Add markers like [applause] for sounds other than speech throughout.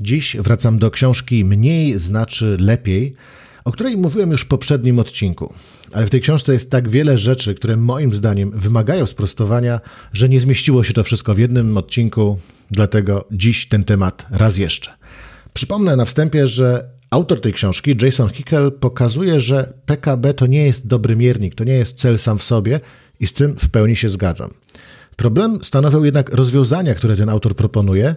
Dziś wracam do książki Mniej znaczy lepiej, o której mówiłem już w poprzednim odcinku. Ale w tej książce jest tak wiele rzeczy, które moim zdaniem wymagają sprostowania, że nie zmieściło się to wszystko w jednym odcinku, dlatego dziś ten temat raz jeszcze. Przypomnę na wstępie, że autor tej książki, Jason Hickel, pokazuje, że PKB to nie jest dobry miernik, to nie jest cel sam w sobie i z tym w pełni się zgadzam. Problem stanowią jednak rozwiązania, które ten autor proponuje.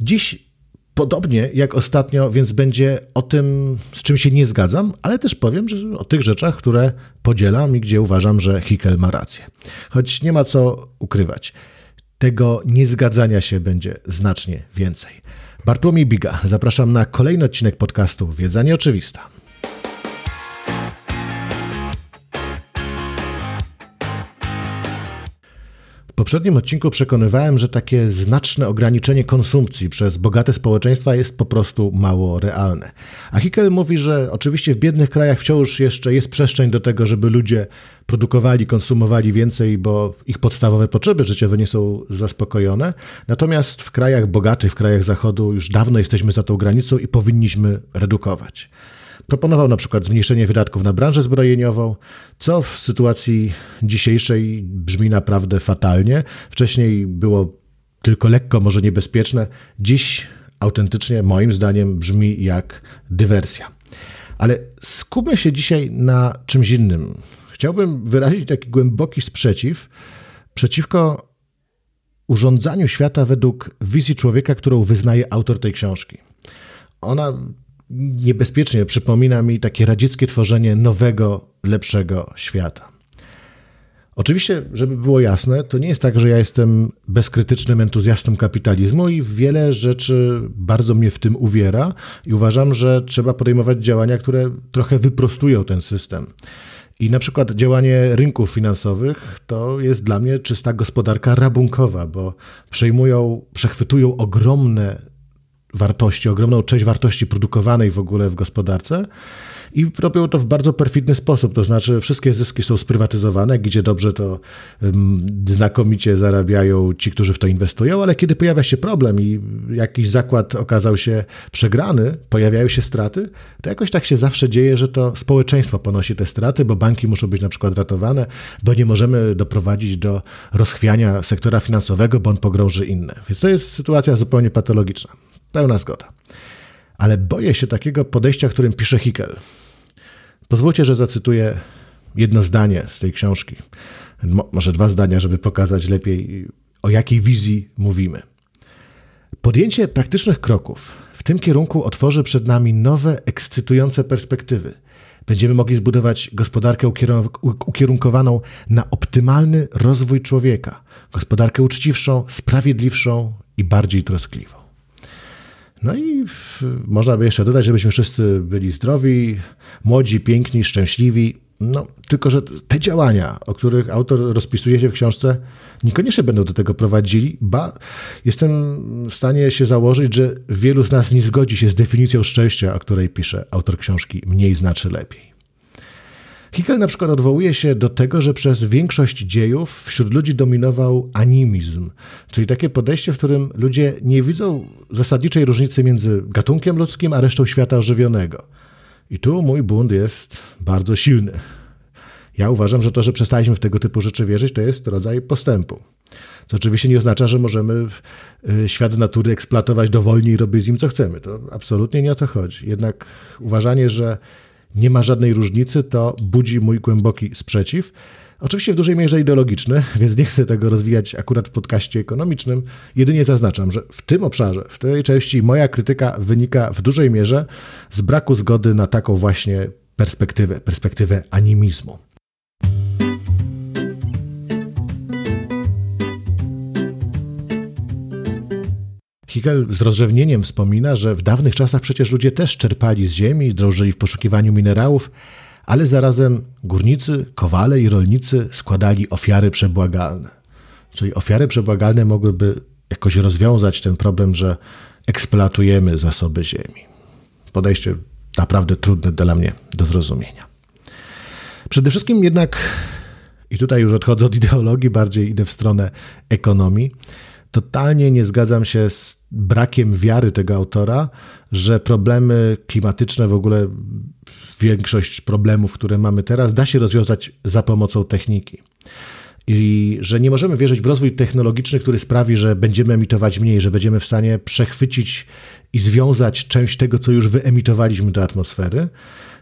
Dziś podobnie jak ostatnio, więc będzie o tym, z czym się nie zgadzam, ale też powiem że o tych rzeczach, które podzielam i gdzie uważam, że Hickel ma rację. Choć nie ma co ukrywać. Tego niezgadzania się będzie znacznie więcej. Bartłomiej Biga, zapraszam na kolejny odcinek podcastu Wiedza Nieoczywista. Poprzednim odcinku przekonywałem, że takie znaczne ograniczenie konsumpcji przez bogate społeczeństwa jest po prostu mało realne. A Hickel mówi, że oczywiście w biednych krajach wciąż jeszcze jest przestrzeń do tego, żeby ludzie produkowali, konsumowali więcej, bo ich podstawowe potrzeby życiowe nie są zaspokojone. Natomiast w krajach bogatych, w krajach zachodu już dawno jesteśmy za tą granicą i powinniśmy redukować. Proponował na przykład zmniejszenie wydatków na branżę zbrojeniową, co w sytuacji dzisiejszej brzmi naprawdę fatalnie. Wcześniej było tylko lekko, może niebezpieczne. Dziś autentycznie, moim zdaniem, brzmi jak dywersja. Ale skupmy się dzisiaj na czymś innym. Chciałbym wyrazić taki głęboki sprzeciw przeciwko urządzaniu świata według wizji człowieka, którą wyznaje autor tej książki. Ona niebezpiecznie przypomina mi takie radzieckie tworzenie nowego, lepszego świata. Oczywiście, żeby było jasne, to nie jest tak, że ja jestem bezkrytycznym entuzjastą kapitalizmu i wiele rzeczy bardzo mnie w tym uwiera i uważam, że trzeba podejmować działania, które trochę wyprostują ten system. I na przykład działanie rynków finansowych to jest dla mnie czysta gospodarka rabunkowa, bo przejmują, przechwytują ogromne wartości, ogromną część wartości produkowanej w ogóle w gospodarce i robią to w bardzo perfidny sposób. To znaczy, wszystkie zyski są sprywatyzowane, gdzie dobrze to um, znakomicie zarabiają ci, którzy w to inwestują, ale kiedy pojawia się problem i jakiś zakład okazał się przegrany, pojawiają się straty, to jakoś tak się zawsze dzieje, że to społeczeństwo ponosi te straty, bo banki muszą być na przykład ratowane, bo nie możemy doprowadzić do rozchwiania sektora finansowego, bo on pogrąży inne. Więc to jest sytuacja zupełnie patologiczna. Pełna zgoda. Ale boję się takiego podejścia, którym pisze Hickel. Pozwólcie, że zacytuję jedno zdanie z tej książki. Może dwa zdania, żeby pokazać lepiej, o jakiej wizji mówimy. Podjęcie praktycznych kroków w tym kierunku otworzy przed nami nowe, ekscytujące perspektywy. Będziemy mogli zbudować gospodarkę ukierunkowaną na optymalny rozwój człowieka, gospodarkę uczciwszą, sprawiedliwszą i bardziej troskliwą. No i można by jeszcze dodać, żebyśmy wszyscy byli zdrowi, młodzi, piękni, szczęśliwi. No, tylko, że te działania, o których autor rozpisuje się w książce, niekoniecznie będą do tego prowadzili, ba jestem w stanie się założyć, że wielu z nas nie zgodzi się z definicją szczęścia, o której pisze autor książki Mniej znaczy lepiej. Hickel na przykład odwołuje się do tego, że przez większość dziejów wśród ludzi dominował animizm, czyli takie podejście, w którym ludzie nie widzą zasadniczej różnicy między gatunkiem ludzkim a resztą świata ożywionego. I tu mój bunt jest bardzo silny. Ja uważam, że to, że przestaliśmy w tego typu rzeczy wierzyć, to jest rodzaj postępu. Co oczywiście nie oznacza, że możemy y, świat natury eksploatować dowolnie i robić z nim co chcemy. To absolutnie nie o to chodzi. Jednak uważanie, że nie ma żadnej różnicy, to budzi mój głęboki sprzeciw. Oczywiście w dużej mierze ideologiczny, [laughs] więc nie chcę tego rozwijać akurat w podcaście ekonomicznym. Jedynie zaznaczam, że w tym obszarze, w tej części moja krytyka wynika w dużej mierze z braku zgody na taką właśnie perspektywę, perspektywę animizmu. Hegel z rozrzewnieniem wspomina, że w dawnych czasach przecież ludzie też czerpali z ziemi, drążyli w poszukiwaniu minerałów, ale zarazem górnicy, kowale i rolnicy składali ofiary przebłagalne. Czyli ofiary przebłagalne mogłyby jakoś rozwiązać ten problem, że eksploatujemy zasoby ziemi. Podejście naprawdę trudne dla mnie do zrozumienia. Przede wszystkim jednak, i tutaj już odchodzę od ideologii, bardziej idę w stronę ekonomii, totalnie nie zgadzam się z brakiem wiary tego autora, że problemy klimatyczne, w ogóle większość problemów, które mamy teraz, da się rozwiązać za pomocą techniki. I że nie możemy wierzyć w rozwój technologiczny, który sprawi, że będziemy emitować mniej, że będziemy w stanie przechwycić i związać część tego, co już wyemitowaliśmy do atmosfery,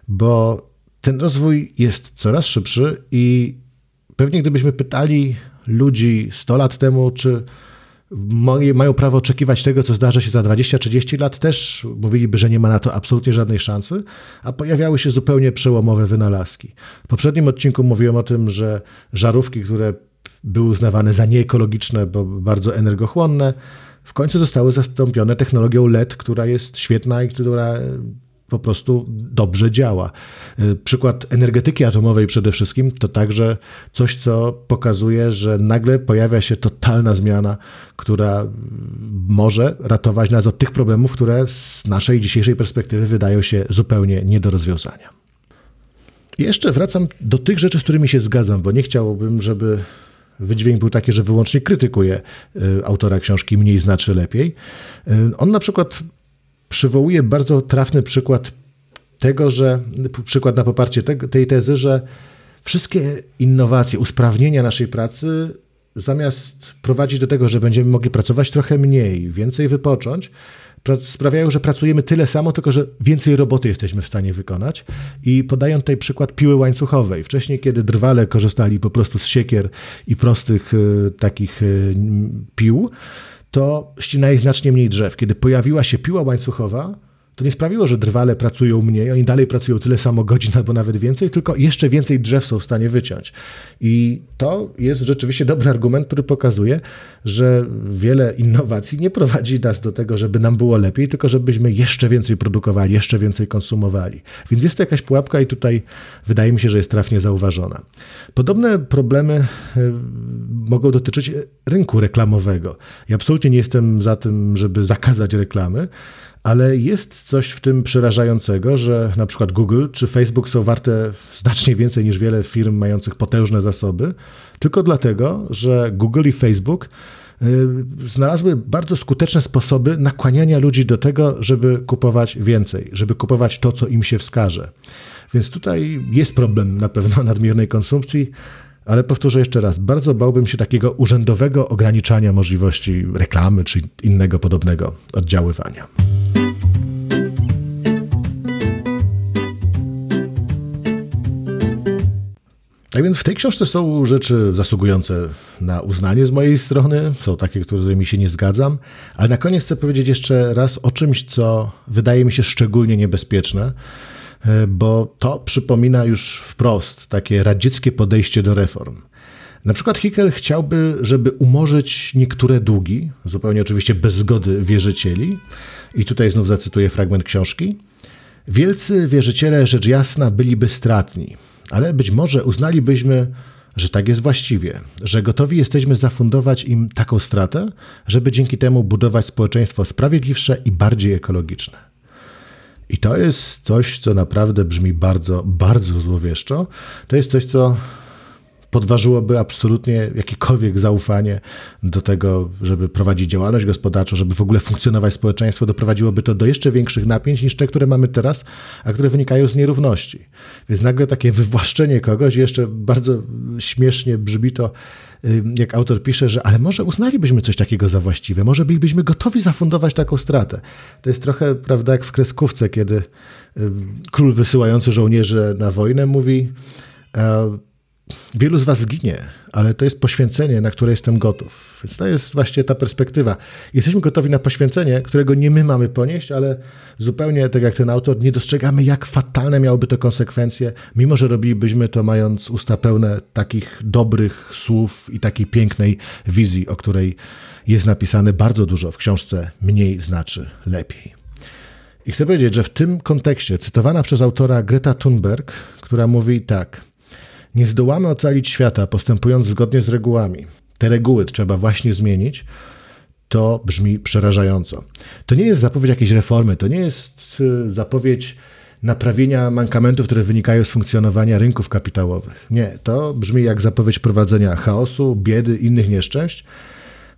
bo ten rozwój jest coraz szybszy i pewnie gdybyśmy pytali ludzi 100 lat temu, czy mają prawo oczekiwać tego, co zdarzy się za 20-30 lat, też mówiliby, że nie ma na to absolutnie żadnej szansy, a pojawiały się zupełnie przełomowe wynalazki. W poprzednim odcinku mówiłem o tym, że żarówki, które były uznawane za nieekologiczne, bo bardzo energochłonne, w końcu zostały zastąpione technologią LED, która jest świetna i która po prostu dobrze działa. Y, przykład energetyki atomowej przede wszystkim to także coś, co pokazuje, że nagle pojawia się totalna zmiana, która może ratować nas od tych problemów, które z naszej dzisiejszej perspektywy wydają się zupełnie nie do rozwiązania. Jeszcze wracam do tych rzeczy, z którymi się zgadzam, bo nie chciałbym, żeby wydźwięk był taki, że wyłącznie krytykuje y, autora książki Mniej znaczy lepiej. Y, on na przykład przywołuje bardzo trafny przykład tego, że przykład na poparcie tej tezy, że wszystkie innowacje, usprawnienia naszej pracy, zamiast prowadzić do tego, że będziemy mogli pracować trochę mniej, więcej wypocząć, sprawiają, że pracujemy tyle samo, tylko że więcej roboty jesteśmy w stanie wykonać. I podają tutaj przykład piły łańcuchowej. Wcześniej, kiedy drwale korzystali po prostu z siekier i prostych y, takich y, pił, to ścinali znacznie mniej drzew. Kiedy pojawiła się piła łańcuchowa, to nie sprawiło, że drwale pracują mniej, oni dalej pracują tyle samo godzin albo nawet więcej, tylko jeszcze więcej drzew są w stanie wyciąć. I to jest rzeczywiście dobry argument, który pokazuje, że wiele innowacji nie prowadzi nas do tego, żeby nam było lepiej, tylko żebyśmy jeszcze więcej produkowali, jeszcze więcej konsumowali. Więc jest to jakaś pułapka i tutaj wydaje mi się, że jest trafnie zauważona. Podobne problemy y, mogą dotyczyć rynku reklamowego. Ja absolutnie nie jestem za tym, żeby zakazać reklamy, ale jest coś w tym przerażającego, że na przykład Google czy Facebook są warte znacznie więcej niż wiele firm mających potężne zasoby, tylko dlatego, że Google i Facebook y, znalazły bardzo skuteczne sposoby nakłaniania ludzi do tego, żeby kupować więcej, żeby kupować to, co im się wskaże. Więc tutaj jest problem na pewno [laughs] nadmiernej konsumpcji, ale powtórzę jeszcze raz, bardzo bałbym się takiego urzędowego ograniczania możliwości reklamy czy innego podobnego oddziaływania. Tak więc w tej książce są rzeczy zasługujące na uznanie z mojej strony, są takie, którymi się nie zgadzam, ale na koniec chcę powiedzieć jeszcze raz o czymś, co wydaje mi się szczególnie niebezpieczne, e, bo to przypomina już wprost takie radzieckie podejście do reform. Na przykład Hickel chciałby, żeby umorzyć niektóre długi, zupełnie oczywiście bez zgody wierzycieli, i tutaj znów zacytuję fragment książki. Wielcy wierzyciele, rzecz jasna, byliby stratni, ale być może uznalibyśmy, że tak jest właściwie, że gotowi jesteśmy zafundować im taką stratę, żeby dzięki temu budować społeczeństwo sprawiedliwsze i bardziej ekologiczne. I to jest coś, co naprawdę brzmi bardzo, bardzo złowieszczo. To jest coś, co podważyłoby absolutnie jakiekolwiek zaufanie do tego, żeby prowadzić działalność gospodarczą, żeby w ogóle funkcjonować społeczeństwo, doprowadziłoby to do jeszcze większych napięć niż te, które mamy teraz, a które wynikają z nierówności. Więc nagle takie wywłaszczenie kogoś, jeszcze bardzo śmiesznie brzmi to, jak autor pisze, że ale może uznalibyśmy coś takiego za właściwe, może bylibyśmy gotowi zafundować taką stratę. To jest trochę, prawda, jak w kreskówce, kiedy król wysyłający żołnierzy na wojnę mówi, e, Wielu z Was zginie, ale to jest poświęcenie, na które jestem gotów. Więc to jest właśnie ta perspektywa. Jesteśmy gotowi na poświęcenie, którego nie my mamy ponieść, ale zupełnie tak jak ten autor, nie dostrzegamy, jak fatalne miałoby to konsekwencje, mimo że robilibyśmy to mając usta pełne takich dobrych słów i takiej pięknej wizji, o której jest napisane bardzo dużo w książce Mniej znaczy lepiej. I chcę powiedzieć, że w tym kontekście cytowana przez autora Greta Thunberg, która mówi tak – nie zdołamy ocalić świata postępując zgodnie z regułami. Te reguły trzeba właśnie zmienić. To brzmi przerażająco. To nie jest zapowiedź jakiejś reformy, to nie jest y, zapowiedź naprawienia mankamentów, które wynikają z funkcjonowania rynków kapitałowych. Nie, to brzmi jak zapowiedź prowadzenia chaosu, biedy, innych nieszczęść.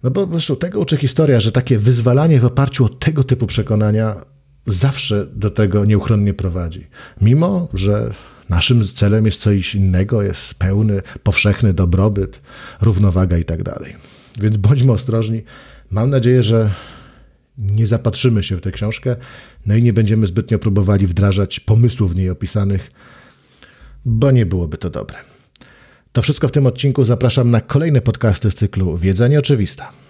No bo zresztą tego uczy historia, że takie wyzwalanie w oparciu o tego typu przekonania zawsze do tego nieuchronnie prowadzi. Mimo, że naszym celem jest coś innego, jest pełny, powszechny dobrobyt, równowaga i tak dalej. Więc bądźmy ostrożni. Mam nadzieję, że nie zapatrzymy się w tę książkę, no i nie będziemy zbytnio próbowali wdrażać pomysłów w niej opisanych, bo nie byłoby to dobre. To wszystko w tym odcinku. Zapraszam na kolejne podcasty z cyklu Wiedza Nieoczywista.